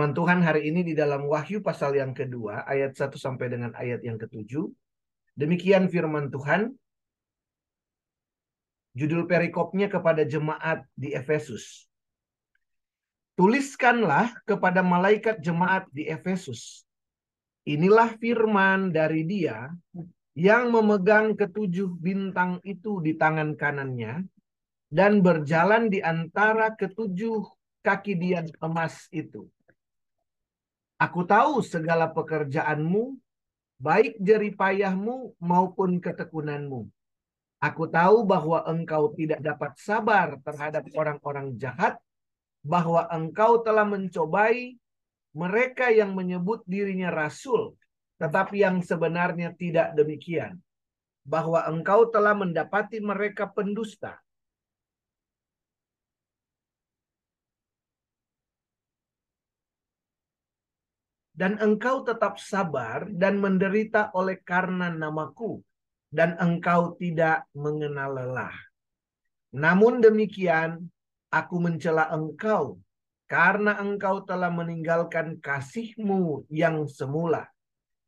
Firman Tuhan hari ini di dalam Wahyu pasal yang kedua, ayat 1 sampai dengan ayat yang ketujuh. Demikian firman Tuhan. Judul perikopnya kepada jemaat di Efesus. Tuliskanlah kepada malaikat jemaat di Efesus. Inilah firman dari dia yang memegang ketujuh bintang itu di tangan kanannya dan berjalan di antara ketujuh kaki dian emas itu. Aku tahu segala pekerjaanmu, baik jeripayahmu maupun ketekunanmu. Aku tahu bahwa engkau tidak dapat sabar terhadap orang-orang jahat, bahwa engkau telah mencobai mereka yang menyebut dirinya rasul, tetapi yang sebenarnya tidak demikian. Bahwa engkau telah mendapati mereka pendusta, dan engkau tetap sabar dan menderita oleh karena namaku, dan engkau tidak mengenal lelah. Namun demikian, aku mencela engkau karena engkau telah meninggalkan kasihmu yang semula.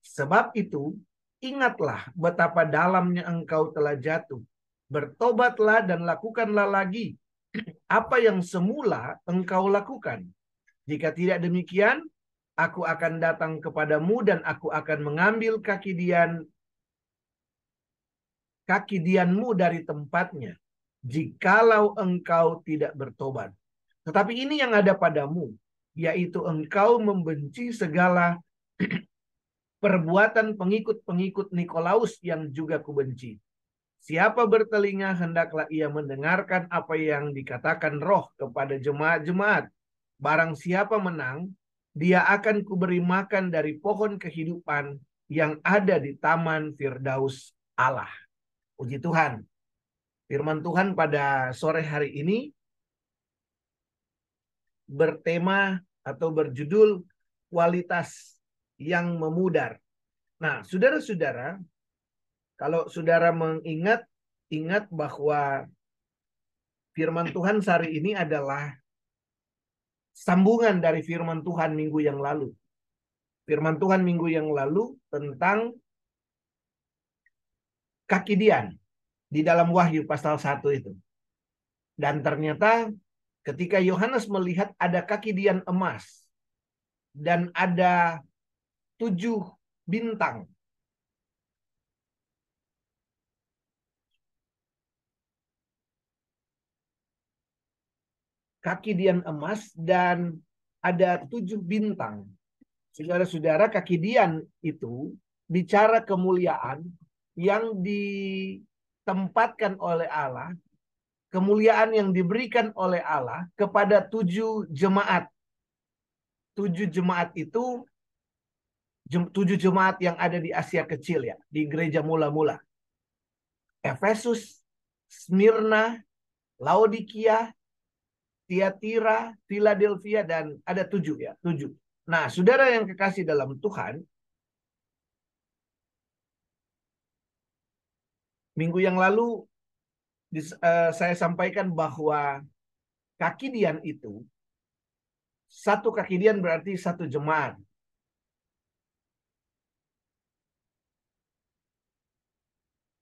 Sebab itu, ingatlah betapa dalamnya engkau telah jatuh. Bertobatlah dan lakukanlah lagi apa yang semula engkau lakukan. Jika tidak demikian, aku akan datang kepadamu dan aku akan mengambil kaki dian kaki dianmu dari tempatnya jikalau engkau tidak bertobat. Tetapi ini yang ada padamu, yaitu engkau membenci segala perbuatan pengikut-pengikut Nikolaus yang juga kubenci. Siapa bertelinga hendaklah ia mendengarkan apa yang dikatakan roh kepada jemaat-jemaat. Barang siapa menang, dia akan kuberi makan dari pohon kehidupan yang ada di taman Firdaus Allah. Puji Tuhan. Firman Tuhan pada sore hari ini bertema atau berjudul kualitas yang memudar. Nah, saudara-saudara, kalau saudara mengingat, ingat bahwa firman Tuhan hari ini adalah sambungan dari firman Tuhan minggu yang lalu. Firman Tuhan minggu yang lalu tentang kaki dian di dalam Wahyu pasal 1 itu. Dan ternyata ketika Yohanes melihat ada kaki dian emas dan ada tujuh bintang kaki dian emas dan ada tujuh bintang. Saudara-saudara, kaki dian itu bicara kemuliaan yang ditempatkan oleh Allah, kemuliaan yang diberikan oleh Allah kepada tujuh jemaat. Tujuh jemaat itu tujuh jemaat yang ada di Asia Kecil ya, di gereja mula-mula. Efesus, Smyrna, Laodikia, Tiatira, Philadelphia, dan ada tujuh ya, tujuh. Nah, saudara yang kekasih dalam Tuhan, minggu yang lalu uh, saya sampaikan bahwa kaki dian itu satu kaki dian berarti satu jemaat.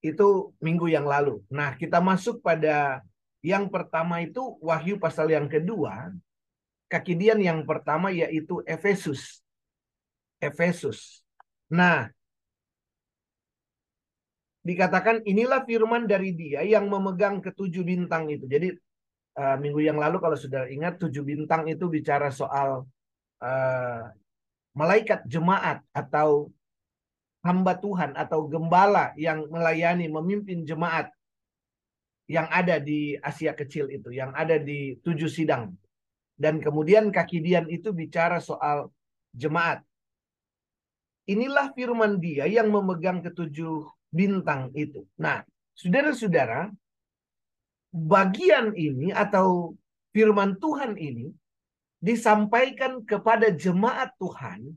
Itu minggu yang lalu. Nah, kita masuk pada yang pertama itu Wahyu pasal yang kedua, kakidian yang pertama yaitu Efesus. Efesus. Nah, dikatakan inilah firman dari dia yang memegang ketujuh bintang itu. Jadi uh, minggu yang lalu kalau sudah ingat tujuh bintang itu bicara soal uh, malaikat jemaat atau hamba Tuhan atau gembala yang melayani memimpin jemaat yang ada di Asia Kecil itu, yang ada di tujuh sidang. Dan kemudian kaki Dian itu bicara soal jemaat. Inilah firman dia yang memegang ketujuh bintang itu. Nah, saudara-saudara, bagian ini atau firman Tuhan ini disampaikan kepada jemaat Tuhan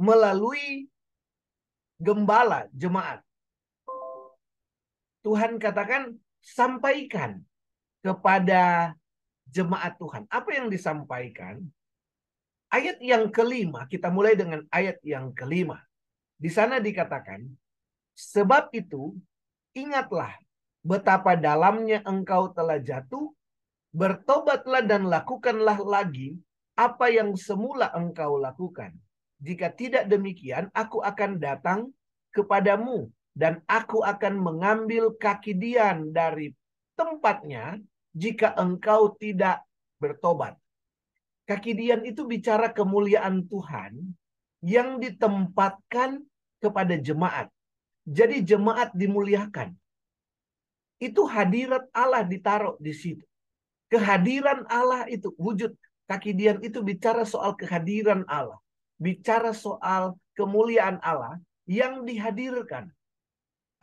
melalui gembala jemaat. Tuhan katakan sampaikan kepada jemaat Tuhan. Apa yang disampaikan? Ayat yang kelima, kita mulai dengan ayat yang kelima. Di sana dikatakan, sebab itu ingatlah betapa dalamnya engkau telah jatuh, bertobatlah dan lakukanlah lagi apa yang semula engkau lakukan. Jika tidak demikian, aku akan datang kepadamu dan aku akan mengambil kaki Dian dari tempatnya jika engkau tidak bertobat. Kaki Dian itu bicara kemuliaan Tuhan yang ditempatkan kepada jemaat. Jadi jemaat dimuliakan. Itu hadirat Allah ditaruh di situ. Kehadiran Allah itu wujud kaki Dian itu bicara soal kehadiran Allah. Bicara soal kemuliaan Allah yang dihadirkan.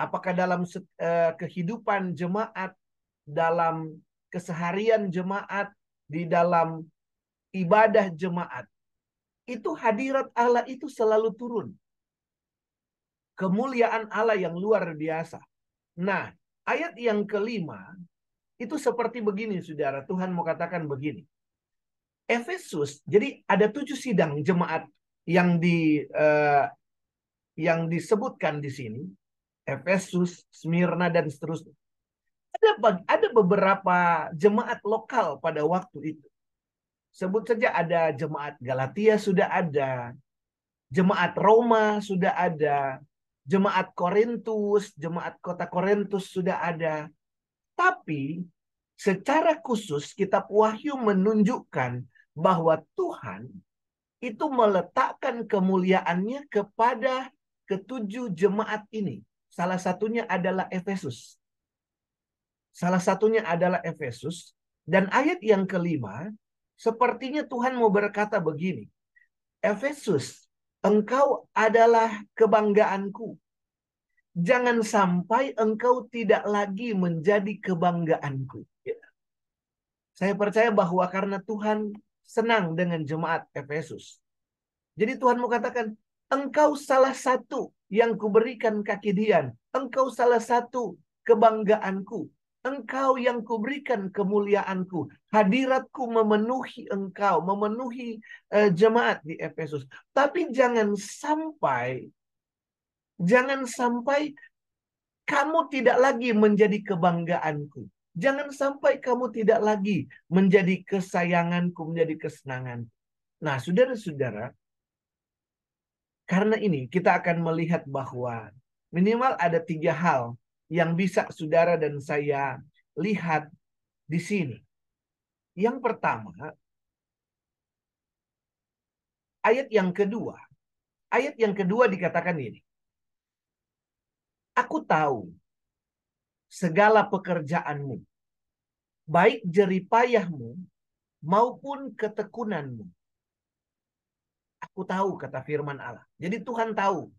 Apakah dalam uh, kehidupan jemaat, dalam keseharian jemaat, di dalam ibadah jemaat. Itu hadirat Allah itu selalu turun. Kemuliaan Allah yang luar biasa. Nah, ayat yang kelima itu seperti begini, saudara. Tuhan mau katakan begini. Efesus, jadi ada tujuh sidang jemaat yang di uh, yang disebutkan di sini. Efesus, Smyrna dan seterusnya. Ada ada beberapa jemaat lokal pada waktu itu. Sebut saja ada jemaat Galatia sudah ada, jemaat Roma sudah ada, jemaat Korintus, jemaat kota Korintus sudah ada. Tapi secara khusus kitab Wahyu menunjukkan bahwa Tuhan itu meletakkan kemuliaannya kepada ketujuh jemaat ini. Salah satunya adalah Efesus. Salah satunya adalah Efesus. Dan ayat yang kelima, sepertinya Tuhan mau berkata begini. Efesus, engkau adalah kebanggaanku. Jangan sampai engkau tidak lagi menjadi kebanggaanku. Ya. Saya percaya bahwa karena Tuhan senang dengan jemaat Efesus. Jadi Tuhan mau katakan, engkau salah satu yang kuberikan kaki dian. Engkau salah satu kebanggaanku. Engkau yang kuberikan kemuliaanku. Hadiratku memenuhi engkau, memenuhi uh, jemaat di Efesus. Tapi jangan sampai, jangan sampai kamu tidak lagi menjadi kebanggaanku. Jangan sampai kamu tidak lagi menjadi kesayanganku, menjadi kesenangan. Nah, saudara-saudara, karena ini kita akan melihat bahwa minimal ada tiga hal yang bisa saudara dan saya lihat di sini. Yang pertama, ayat yang kedua. Ayat yang kedua dikatakan ini. Aku tahu segala pekerjaanmu, baik jeripayahmu maupun ketekunanmu. Aku tahu kata firman Allah. Jadi Tuhan tahu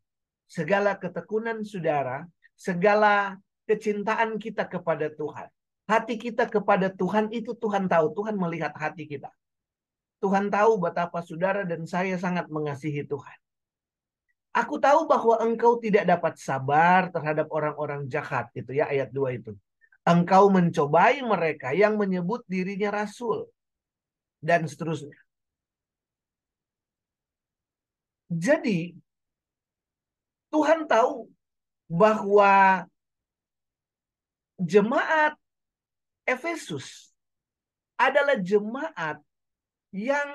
segala ketekunan saudara, segala kecintaan kita kepada Tuhan. Hati kita kepada Tuhan itu Tuhan tahu. Tuhan melihat hati kita. Tuhan tahu betapa saudara dan saya sangat mengasihi Tuhan. Aku tahu bahwa engkau tidak dapat sabar terhadap orang-orang jahat. Itu ya ayat 2 itu. Engkau mencobai mereka yang menyebut dirinya rasul. Dan seterusnya. Jadi Tuhan tahu bahwa jemaat Efesus adalah jemaat yang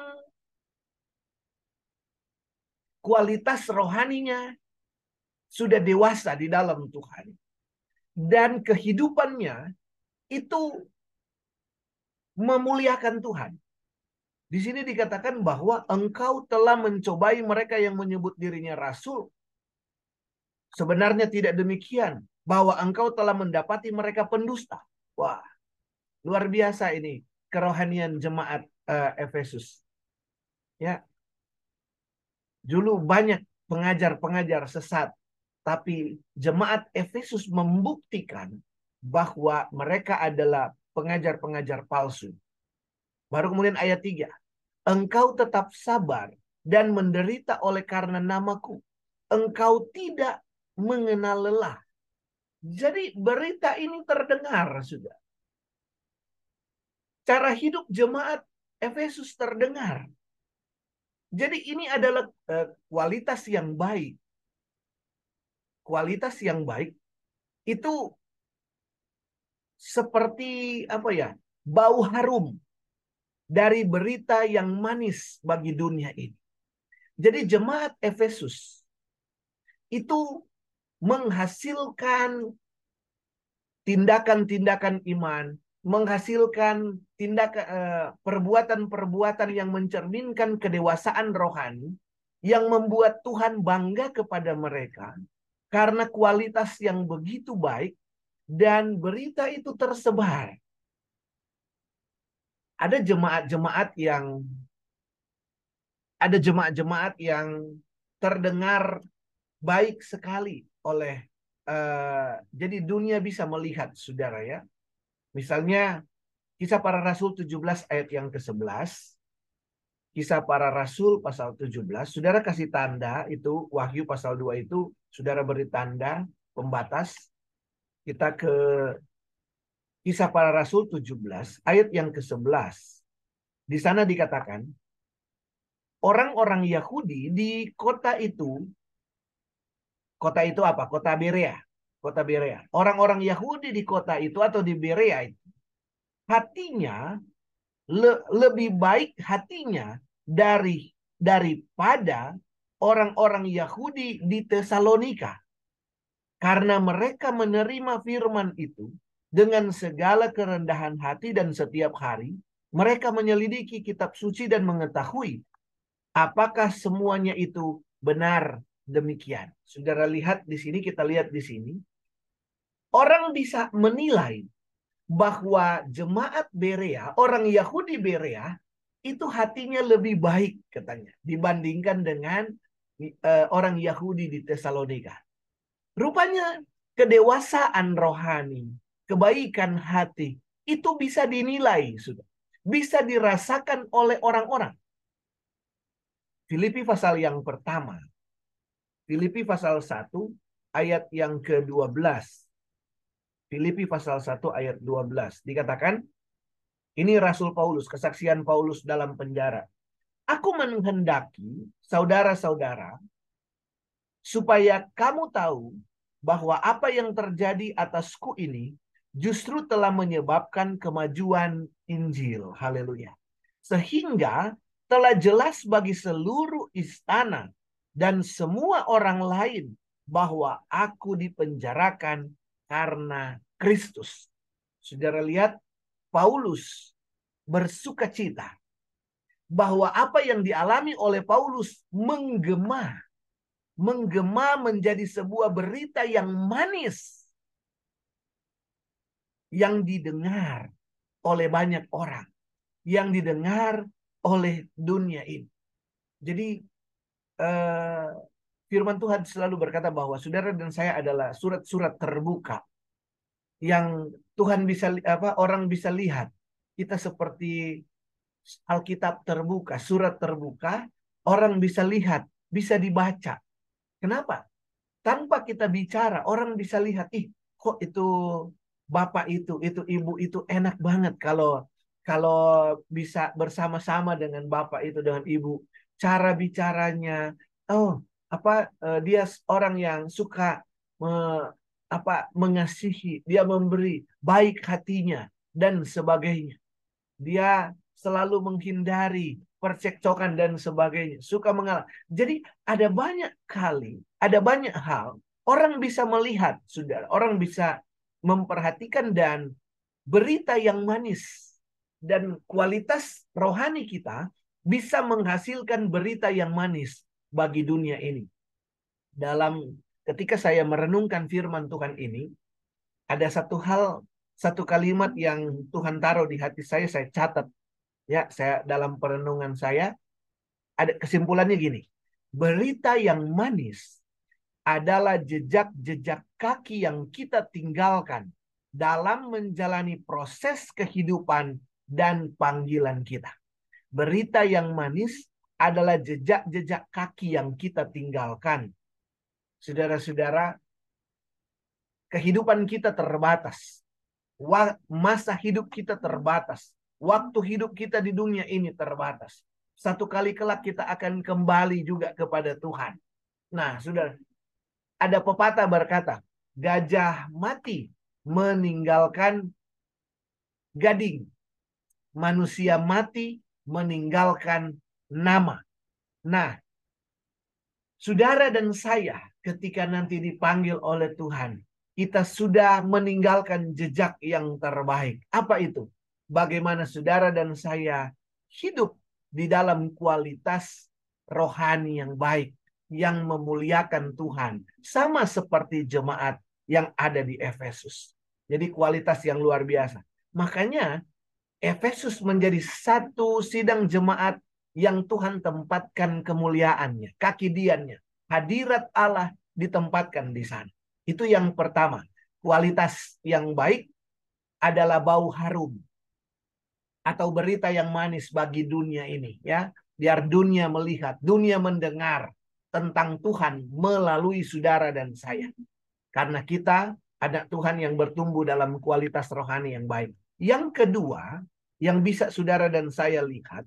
kualitas rohaninya sudah dewasa di dalam Tuhan. Dan kehidupannya itu memuliakan Tuhan. Di sini dikatakan bahwa engkau telah mencobai mereka yang menyebut dirinya rasul. Sebenarnya tidak demikian. Bahwa engkau telah mendapati mereka pendusta. Wah, luar biasa ini kerohanian jemaat uh, Efesus. Ya, Dulu banyak pengajar-pengajar sesat, tapi jemaat Efesus membuktikan bahwa mereka adalah pengajar-pengajar palsu. Baru kemudian ayat 3. Engkau tetap sabar dan menderita oleh karena namaku. Engkau tidak mengenal lelah. Jadi berita ini terdengar sudah. Cara hidup jemaat Efesus terdengar. Jadi ini adalah uh, kualitas yang baik. Kualitas yang baik itu seperti apa ya? Bau harum dari berita yang manis bagi dunia ini. Jadi jemaat Efesus itu menghasilkan tindakan-tindakan iman, menghasilkan tindakan eh, perbuatan-perbuatan yang mencerminkan kedewasaan rohani yang membuat Tuhan bangga kepada mereka karena kualitas yang begitu baik dan berita itu tersebar. Ada jemaat-jemaat yang ada jemaat-jemaat yang terdengar baik sekali oleh uh, jadi dunia bisa melihat saudara ya. Misalnya kisah para rasul 17 ayat yang ke-11 Kisah para rasul pasal 17, saudara kasih tanda itu Wahyu pasal 2 itu saudara beri tanda pembatas. Kita ke Kisah para rasul 17 ayat yang ke-11. Di sana dikatakan orang-orang Yahudi di kota itu Kota itu apa? Kota Berea. Kota Berea. Orang-orang Yahudi di kota itu atau di Berea itu hatinya le, lebih baik hatinya dari daripada orang-orang Yahudi di Tesalonika. Karena mereka menerima firman itu dengan segala kerendahan hati dan setiap hari mereka menyelidiki kitab suci dan mengetahui apakah semuanya itu benar demikian. Saudara lihat di sini, kita lihat di sini. Orang bisa menilai bahwa jemaat Berea, orang Yahudi Berea, itu hatinya lebih baik katanya dibandingkan dengan uh, orang Yahudi di Tesalonika. Rupanya kedewasaan rohani, kebaikan hati itu bisa dinilai sudah. Bisa dirasakan oleh orang-orang. Filipi pasal yang pertama Filipi pasal 1 ayat yang ke-12. Filipi pasal 1 ayat 12 dikatakan ini Rasul Paulus, kesaksian Paulus dalam penjara. Aku menghendaki saudara-saudara supaya kamu tahu bahwa apa yang terjadi atasku ini justru telah menyebabkan kemajuan Injil. Haleluya. Sehingga telah jelas bagi seluruh istana dan semua orang lain bahwa aku dipenjarakan karena Kristus. Saudara lihat Paulus bersuka cita bahwa apa yang dialami oleh Paulus menggema menggema menjadi sebuah berita yang manis yang didengar oleh banyak orang, yang didengar oleh dunia ini. Jadi uh, firman Tuhan selalu berkata bahwa saudara dan saya adalah surat-surat terbuka yang Tuhan bisa apa orang bisa lihat kita seperti Alkitab terbuka, surat terbuka, orang bisa lihat, bisa dibaca. Kenapa? Tanpa kita bicara, orang bisa lihat, ih, kok itu bapak itu, itu ibu itu enak banget kalau kalau bisa bersama-sama dengan bapak itu dengan ibu cara bicaranya. Oh, apa uh, dia orang yang suka me, apa mengasihi, dia memberi baik hatinya dan sebagainya. Dia selalu menghindari percekcokan dan sebagainya, suka mengalah. Jadi ada banyak kali, ada banyak hal orang bisa melihat, sudah orang bisa memperhatikan dan berita yang manis dan kualitas rohani kita bisa menghasilkan berita yang manis bagi dunia ini. Dalam ketika saya merenungkan firman Tuhan ini, ada satu hal, satu kalimat yang Tuhan taruh di hati saya, saya catat. Ya, saya dalam perenungan saya ada kesimpulannya gini. Berita yang manis adalah jejak-jejak kaki yang kita tinggalkan dalam menjalani proses kehidupan dan panggilan kita. Berita yang manis adalah jejak-jejak kaki yang kita tinggalkan. Saudara-saudara, kehidupan kita terbatas. Masa hidup kita terbatas. Waktu hidup kita di dunia ini terbatas. Satu kali kelak kita akan kembali juga kepada Tuhan. Nah, sudah ada pepatah berkata, gajah mati meninggalkan gading. Manusia mati meninggalkan nama. Nah, saudara dan saya ketika nanti dipanggil oleh Tuhan, kita sudah meninggalkan jejak yang terbaik. Apa itu? Bagaimana saudara dan saya hidup di dalam kualitas rohani yang baik yang memuliakan Tuhan sama seperti jemaat yang ada di Efesus. Jadi kualitas yang luar biasa. Makanya Efesus menjadi satu sidang jemaat yang Tuhan tempatkan kemuliaannya, kaki diannya, hadirat Allah ditempatkan di sana. Itu yang pertama. Kualitas yang baik adalah bau harum atau berita yang manis bagi dunia ini ya biar dunia melihat dunia mendengar tentang Tuhan melalui saudara dan saya karena kita ada Tuhan yang bertumbuh dalam kualitas rohani yang baik yang kedua yang bisa saudara dan saya lihat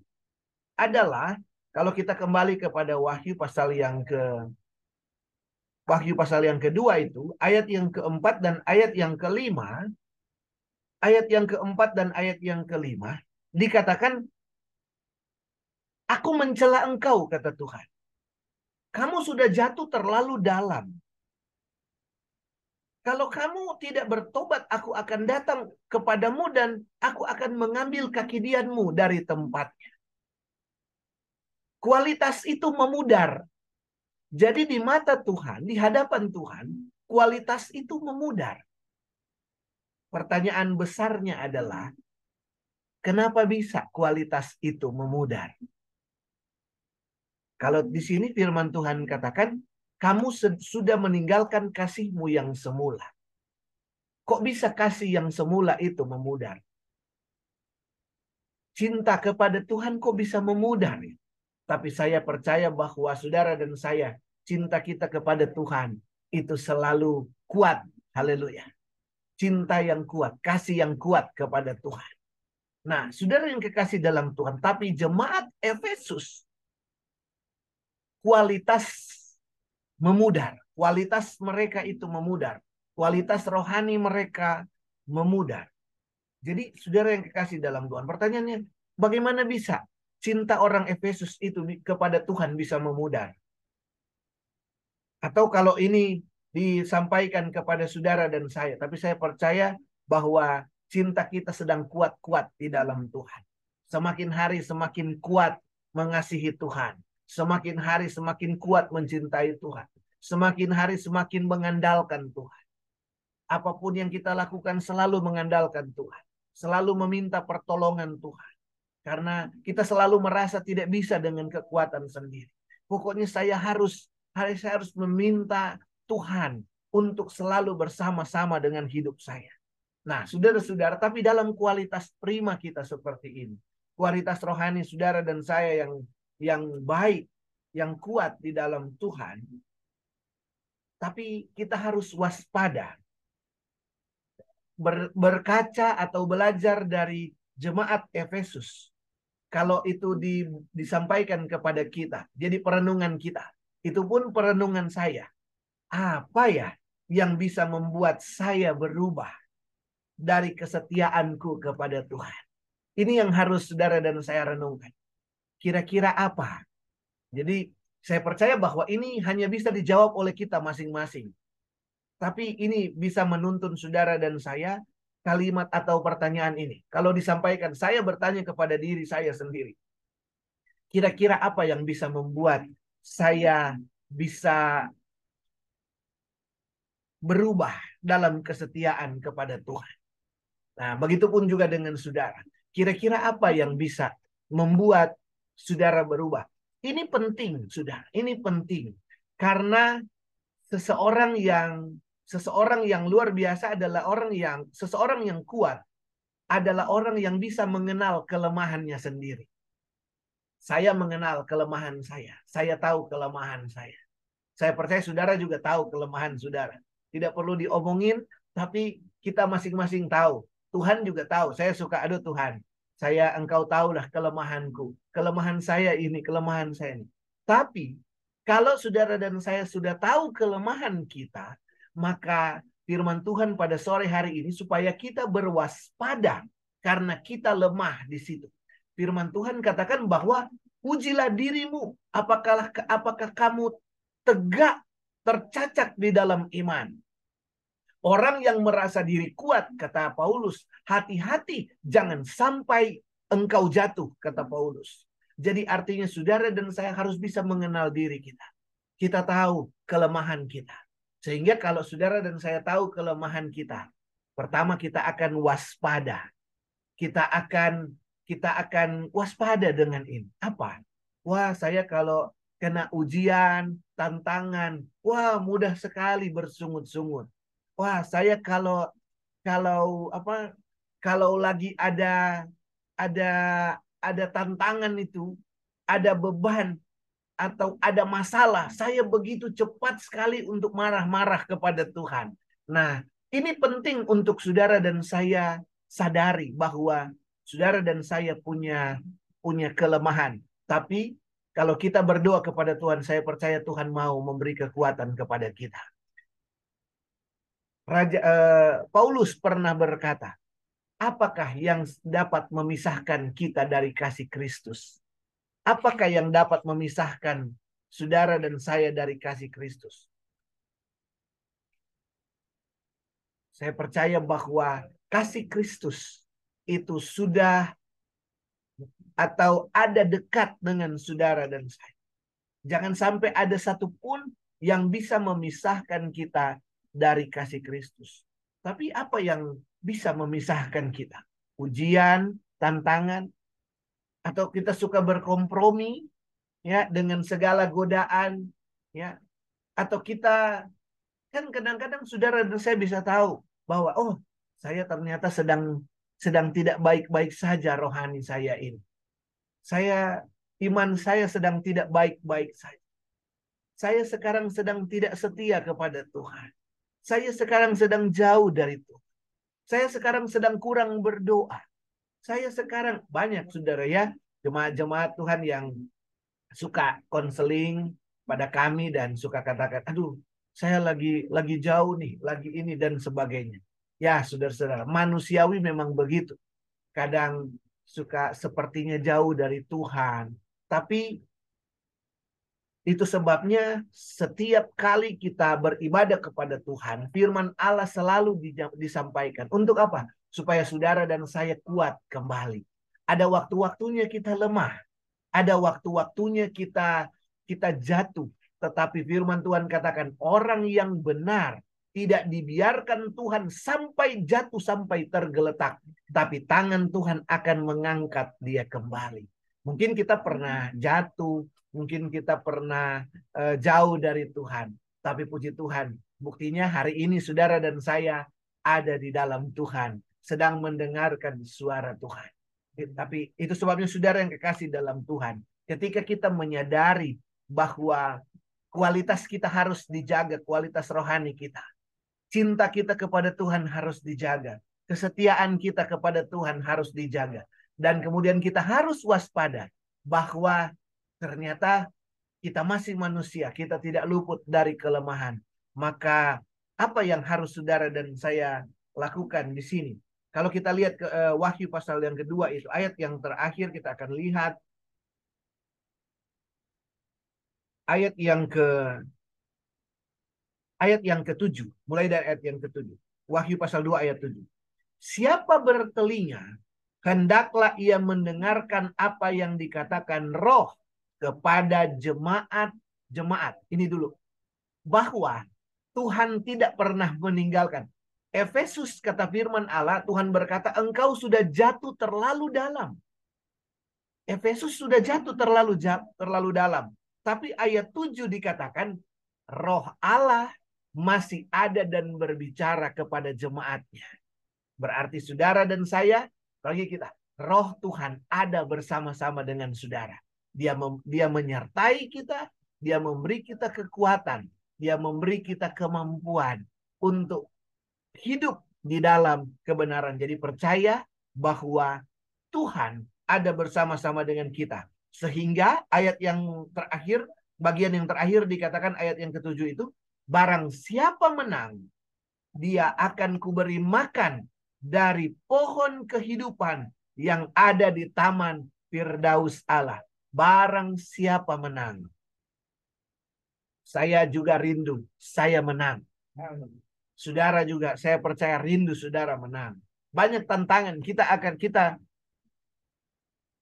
adalah kalau kita kembali kepada Wahyu pasal yang ke Wahyu pasal yang kedua itu ayat yang keempat dan ayat yang kelima ayat yang keempat dan ayat yang kelima dikatakan aku mencela engkau kata Tuhan. Kamu sudah jatuh terlalu dalam. Kalau kamu tidak bertobat, aku akan datang kepadamu dan aku akan mengambil kaki dianmu dari tempatnya. Kualitas itu memudar. Jadi di mata Tuhan, di hadapan Tuhan, kualitas itu memudar. Pertanyaan besarnya adalah, Kenapa bisa kualitas itu memudar? Kalau di sini firman Tuhan katakan, kamu sudah meninggalkan kasihmu yang semula. Kok bisa kasih yang semula itu memudar? Cinta kepada Tuhan kok bisa memudar? Tapi saya percaya bahwa saudara dan saya, cinta kita kepada Tuhan itu selalu kuat. Haleluya. Cinta yang kuat, kasih yang kuat kepada Tuhan. Nah, saudara yang kekasih dalam Tuhan, tapi jemaat Efesus kualitas memudar, kualitas mereka itu memudar, kualitas rohani mereka memudar. Jadi, saudara yang kekasih dalam Tuhan, pertanyaannya, bagaimana bisa cinta orang Efesus itu kepada Tuhan bisa memudar? Atau kalau ini disampaikan kepada saudara dan saya, tapi saya percaya bahwa cinta kita sedang kuat-kuat di dalam Tuhan. Semakin hari semakin kuat mengasihi Tuhan. Semakin hari semakin kuat mencintai Tuhan. Semakin hari semakin mengandalkan Tuhan. Apa pun yang kita lakukan selalu mengandalkan Tuhan. Selalu meminta pertolongan Tuhan. Karena kita selalu merasa tidak bisa dengan kekuatan sendiri. Pokoknya saya harus saya harus meminta Tuhan untuk selalu bersama-sama dengan hidup saya. Nah, saudara-saudara, tapi dalam kualitas prima kita seperti ini, kualitas rohani saudara dan saya yang yang baik, yang kuat di dalam Tuhan, tapi kita harus waspada. Ber, berkaca atau belajar dari jemaat Efesus. Kalau itu di, disampaikan kepada kita, jadi perenungan kita. Itu pun perenungan saya. Apa ya yang bisa membuat saya berubah? dari kesetiaanku kepada Tuhan. Ini yang harus saudara dan saya renungkan. Kira-kira apa? Jadi saya percaya bahwa ini hanya bisa dijawab oleh kita masing-masing. Tapi ini bisa menuntun saudara dan saya kalimat atau pertanyaan ini. Kalau disampaikan, saya bertanya kepada diri saya sendiri. Kira-kira apa yang bisa membuat saya bisa berubah dalam kesetiaan kepada Tuhan? Nah, begitupun juga dengan saudara. Kira-kira apa yang bisa membuat saudara berubah? Ini penting, sudah. Ini penting. Karena seseorang yang seseorang yang luar biasa adalah orang yang seseorang yang kuat adalah orang yang bisa mengenal kelemahannya sendiri. Saya mengenal kelemahan saya. Saya tahu kelemahan saya. Saya percaya saudara juga tahu kelemahan saudara. Tidak perlu diomongin, tapi kita masing-masing tahu Tuhan juga tahu, saya suka aduh Tuhan. Saya engkau tahulah kelemahanku. Kelemahan saya ini, kelemahan saya ini. Tapi kalau saudara dan saya sudah tahu kelemahan kita, maka firman Tuhan pada sore hari ini supaya kita berwaspada karena kita lemah di situ. Firman Tuhan katakan bahwa ujilah dirimu apakah apakah kamu tegak tercacat di dalam iman. Orang yang merasa diri kuat, kata Paulus, hati-hati jangan sampai engkau jatuh, kata Paulus. Jadi artinya saudara dan saya harus bisa mengenal diri kita. Kita tahu kelemahan kita. Sehingga kalau saudara dan saya tahu kelemahan kita, pertama kita akan waspada. Kita akan kita akan waspada dengan ini. Apa? Wah, saya kalau kena ujian, tantangan, wah mudah sekali bersungut-sungut wah saya kalau kalau apa kalau lagi ada ada ada tantangan itu, ada beban atau ada masalah, saya begitu cepat sekali untuk marah-marah kepada Tuhan. Nah, ini penting untuk saudara dan saya sadari bahwa saudara dan saya punya punya kelemahan. Tapi kalau kita berdoa kepada Tuhan, saya percaya Tuhan mau memberi kekuatan kepada kita. Raja uh, Paulus pernah berkata, apakah yang dapat memisahkan kita dari kasih Kristus? Apakah yang dapat memisahkan saudara dan saya dari kasih Kristus? Saya percaya bahwa kasih Kristus itu sudah atau ada dekat dengan saudara dan saya. Jangan sampai ada satupun yang bisa memisahkan kita dari kasih Kristus. Tapi apa yang bisa memisahkan kita? Ujian, tantangan, atau kita suka berkompromi ya dengan segala godaan ya atau kita kan kadang-kadang saudara dan saya bisa tahu bahwa oh saya ternyata sedang sedang tidak baik-baik saja rohani saya ini. Saya iman saya sedang tidak baik-baik saja. Saya sekarang sedang tidak setia kepada Tuhan. Saya sekarang sedang jauh dari Tuhan. Saya sekarang sedang kurang berdoa. Saya sekarang banyak saudara ya, jemaat-jemaat Tuhan yang suka konseling pada kami dan suka katakan, aduh saya lagi lagi jauh nih, lagi ini dan sebagainya. Ya saudara-saudara, manusiawi memang begitu. Kadang suka sepertinya jauh dari Tuhan. Tapi itu sebabnya setiap kali kita beribadah kepada Tuhan, firman Allah selalu disampaikan. Untuk apa? Supaya saudara dan saya kuat kembali. Ada waktu-waktunya kita lemah. Ada waktu-waktunya kita kita jatuh. Tetapi firman Tuhan katakan orang yang benar tidak dibiarkan Tuhan sampai jatuh sampai tergeletak. Tapi tangan Tuhan akan mengangkat dia kembali. Mungkin kita pernah jatuh, Mungkin kita pernah uh, jauh dari Tuhan. Tapi puji Tuhan, buktinya hari ini saudara dan saya ada di dalam Tuhan. Sedang mendengarkan suara Tuhan. Tapi itu sebabnya saudara yang kekasih dalam Tuhan. Ketika kita menyadari bahwa kualitas kita harus dijaga, kualitas rohani kita. Cinta kita kepada Tuhan harus dijaga. Kesetiaan kita kepada Tuhan harus dijaga. Dan kemudian kita harus waspada bahwa ternyata kita masih manusia, kita tidak luput dari kelemahan. Maka apa yang harus saudara dan saya lakukan di sini? Kalau kita lihat ke uh, Wahyu pasal yang kedua itu ayat yang terakhir kita akan lihat ayat yang ke ayat yang ketujuh, mulai dari ayat yang ketujuh. Wahyu pasal 2 ayat 7. Siapa bertelinga, hendaklah ia mendengarkan apa yang dikatakan roh kepada jemaat-jemaat. Ini dulu. Bahwa Tuhan tidak pernah meninggalkan. Efesus kata firman Allah, Tuhan berkata, engkau sudah jatuh terlalu dalam. Efesus sudah jatuh terlalu terlalu dalam. Tapi ayat 7 dikatakan, roh Allah masih ada dan berbicara kepada jemaatnya. Berarti saudara dan saya, bagi kita, roh Tuhan ada bersama-sama dengan saudara. Dia mem, dia menyertai kita, dia memberi kita kekuatan, dia memberi kita kemampuan untuk hidup di dalam kebenaran. Jadi percaya bahwa Tuhan ada bersama-sama dengan kita. Sehingga ayat yang terakhir, bagian yang terakhir dikatakan ayat yang ketujuh itu, barang siapa menang, dia akan kuberi makan dari pohon kehidupan yang ada di taman Firdaus Allah. Barang siapa menang. Saya juga rindu, saya menang. Saudara juga, saya percaya rindu saudara menang. Banyak tantangan kita akan kita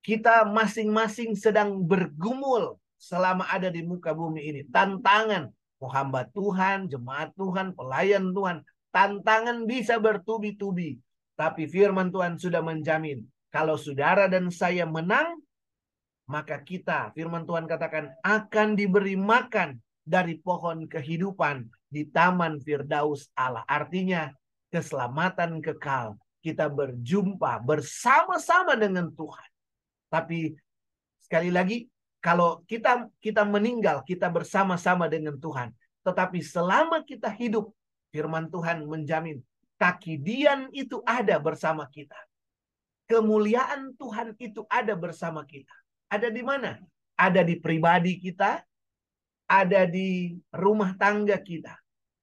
kita masing-masing sedang bergumul selama ada di muka bumi ini. Tantangan mau hamba Tuhan, jemaat Tuhan, pelayan Tuhan. Tantangan bisa bertubi-tubi. Tapi firman Tuhan sudah menjamin. Kalau saudara dan saya menang, maka kita, firman Tuhan katakan, akan diberi makan dari pohon kehidupan di taman Firdaus Allah. Artinya, keselamatan kekal. Kita berjumpa bersama-sama dengan Tuhan. Tapi sekali lagi, kalau kita kita meninggal, kita bersama-sama dengan Tuhan. Tetapi selama kita hidup, firman Tuhan menjamin kaki dian itu ada bersama kita. Kemuliaan Tuhan itu ada bersama kita. Ada di mana? Ada di pribadi kita, ada di rumah tangga kita,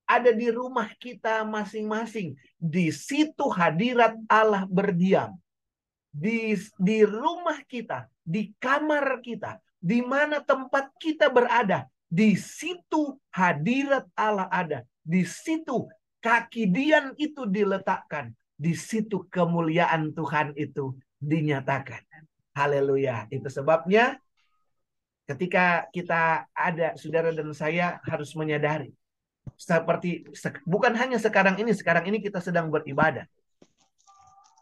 ada di rumah kita masing-masing. Di situ hadirat Allah berdiam. Di, di rumah kita, di kamar kita, di mana tempat kita berada, di situ hadirat Allah ada. Di situ kaki dian itu diletakkan. Di situ kemuliaan Tuhan itu dinyatakan. Haleluya. Itu sebabnya ketika kita ada saudara dan saya harus menyadari seperti bukan hanya sekarang ini, sekarang ini kita sedang beribadah.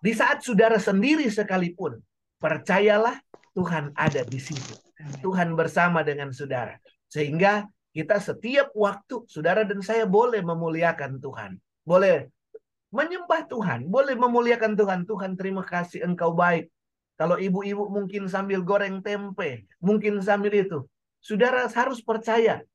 Di saat saudara sendiri sekalipun, percayalah Tuhan ada di situ. Tuhan bersama dengan saudara. Sehingga kita setiap waktu saudara dan saya boleh memuliakan Tuhan. Boleh menyembah Tuhan, boleh memuliakan Tuhan. Tuhan terima kasih engkau baik. Kalau ibu-ibu mungkin sambil goreng tempe, mungkin sambil itu. Saudara harus percaya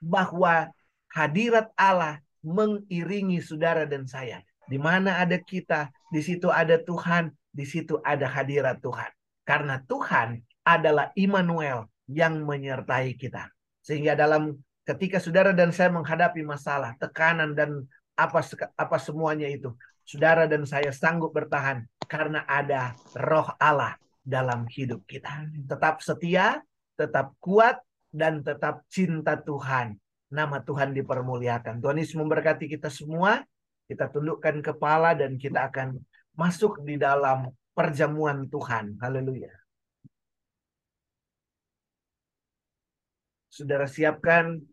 bahwa hadirat Allah mengiringi saudara dan saya. Di mana ada kita, di situ ada Tuhan, di situ ada hadirat Tuhan. Karena Tuhan adalah Immanuel yang menyertai kita. Sehingga dalam ketika saudara dan saya menghadapi masalah, tekanan dan apa apa semuanya itu, saudara dan saya sanggup bertahan karena ada roh Allah dalam hidup kita. Tetap setia, tetap kuat, dan tetap cinta Tuhan. Nama Tuhan dipermuliakan. Tuhan Yesus memberkati kita semua. Kita tundukkan kepala dan kita akan masuk di dalam perjamuan Tuhan. Haleluya. saudara siapkan.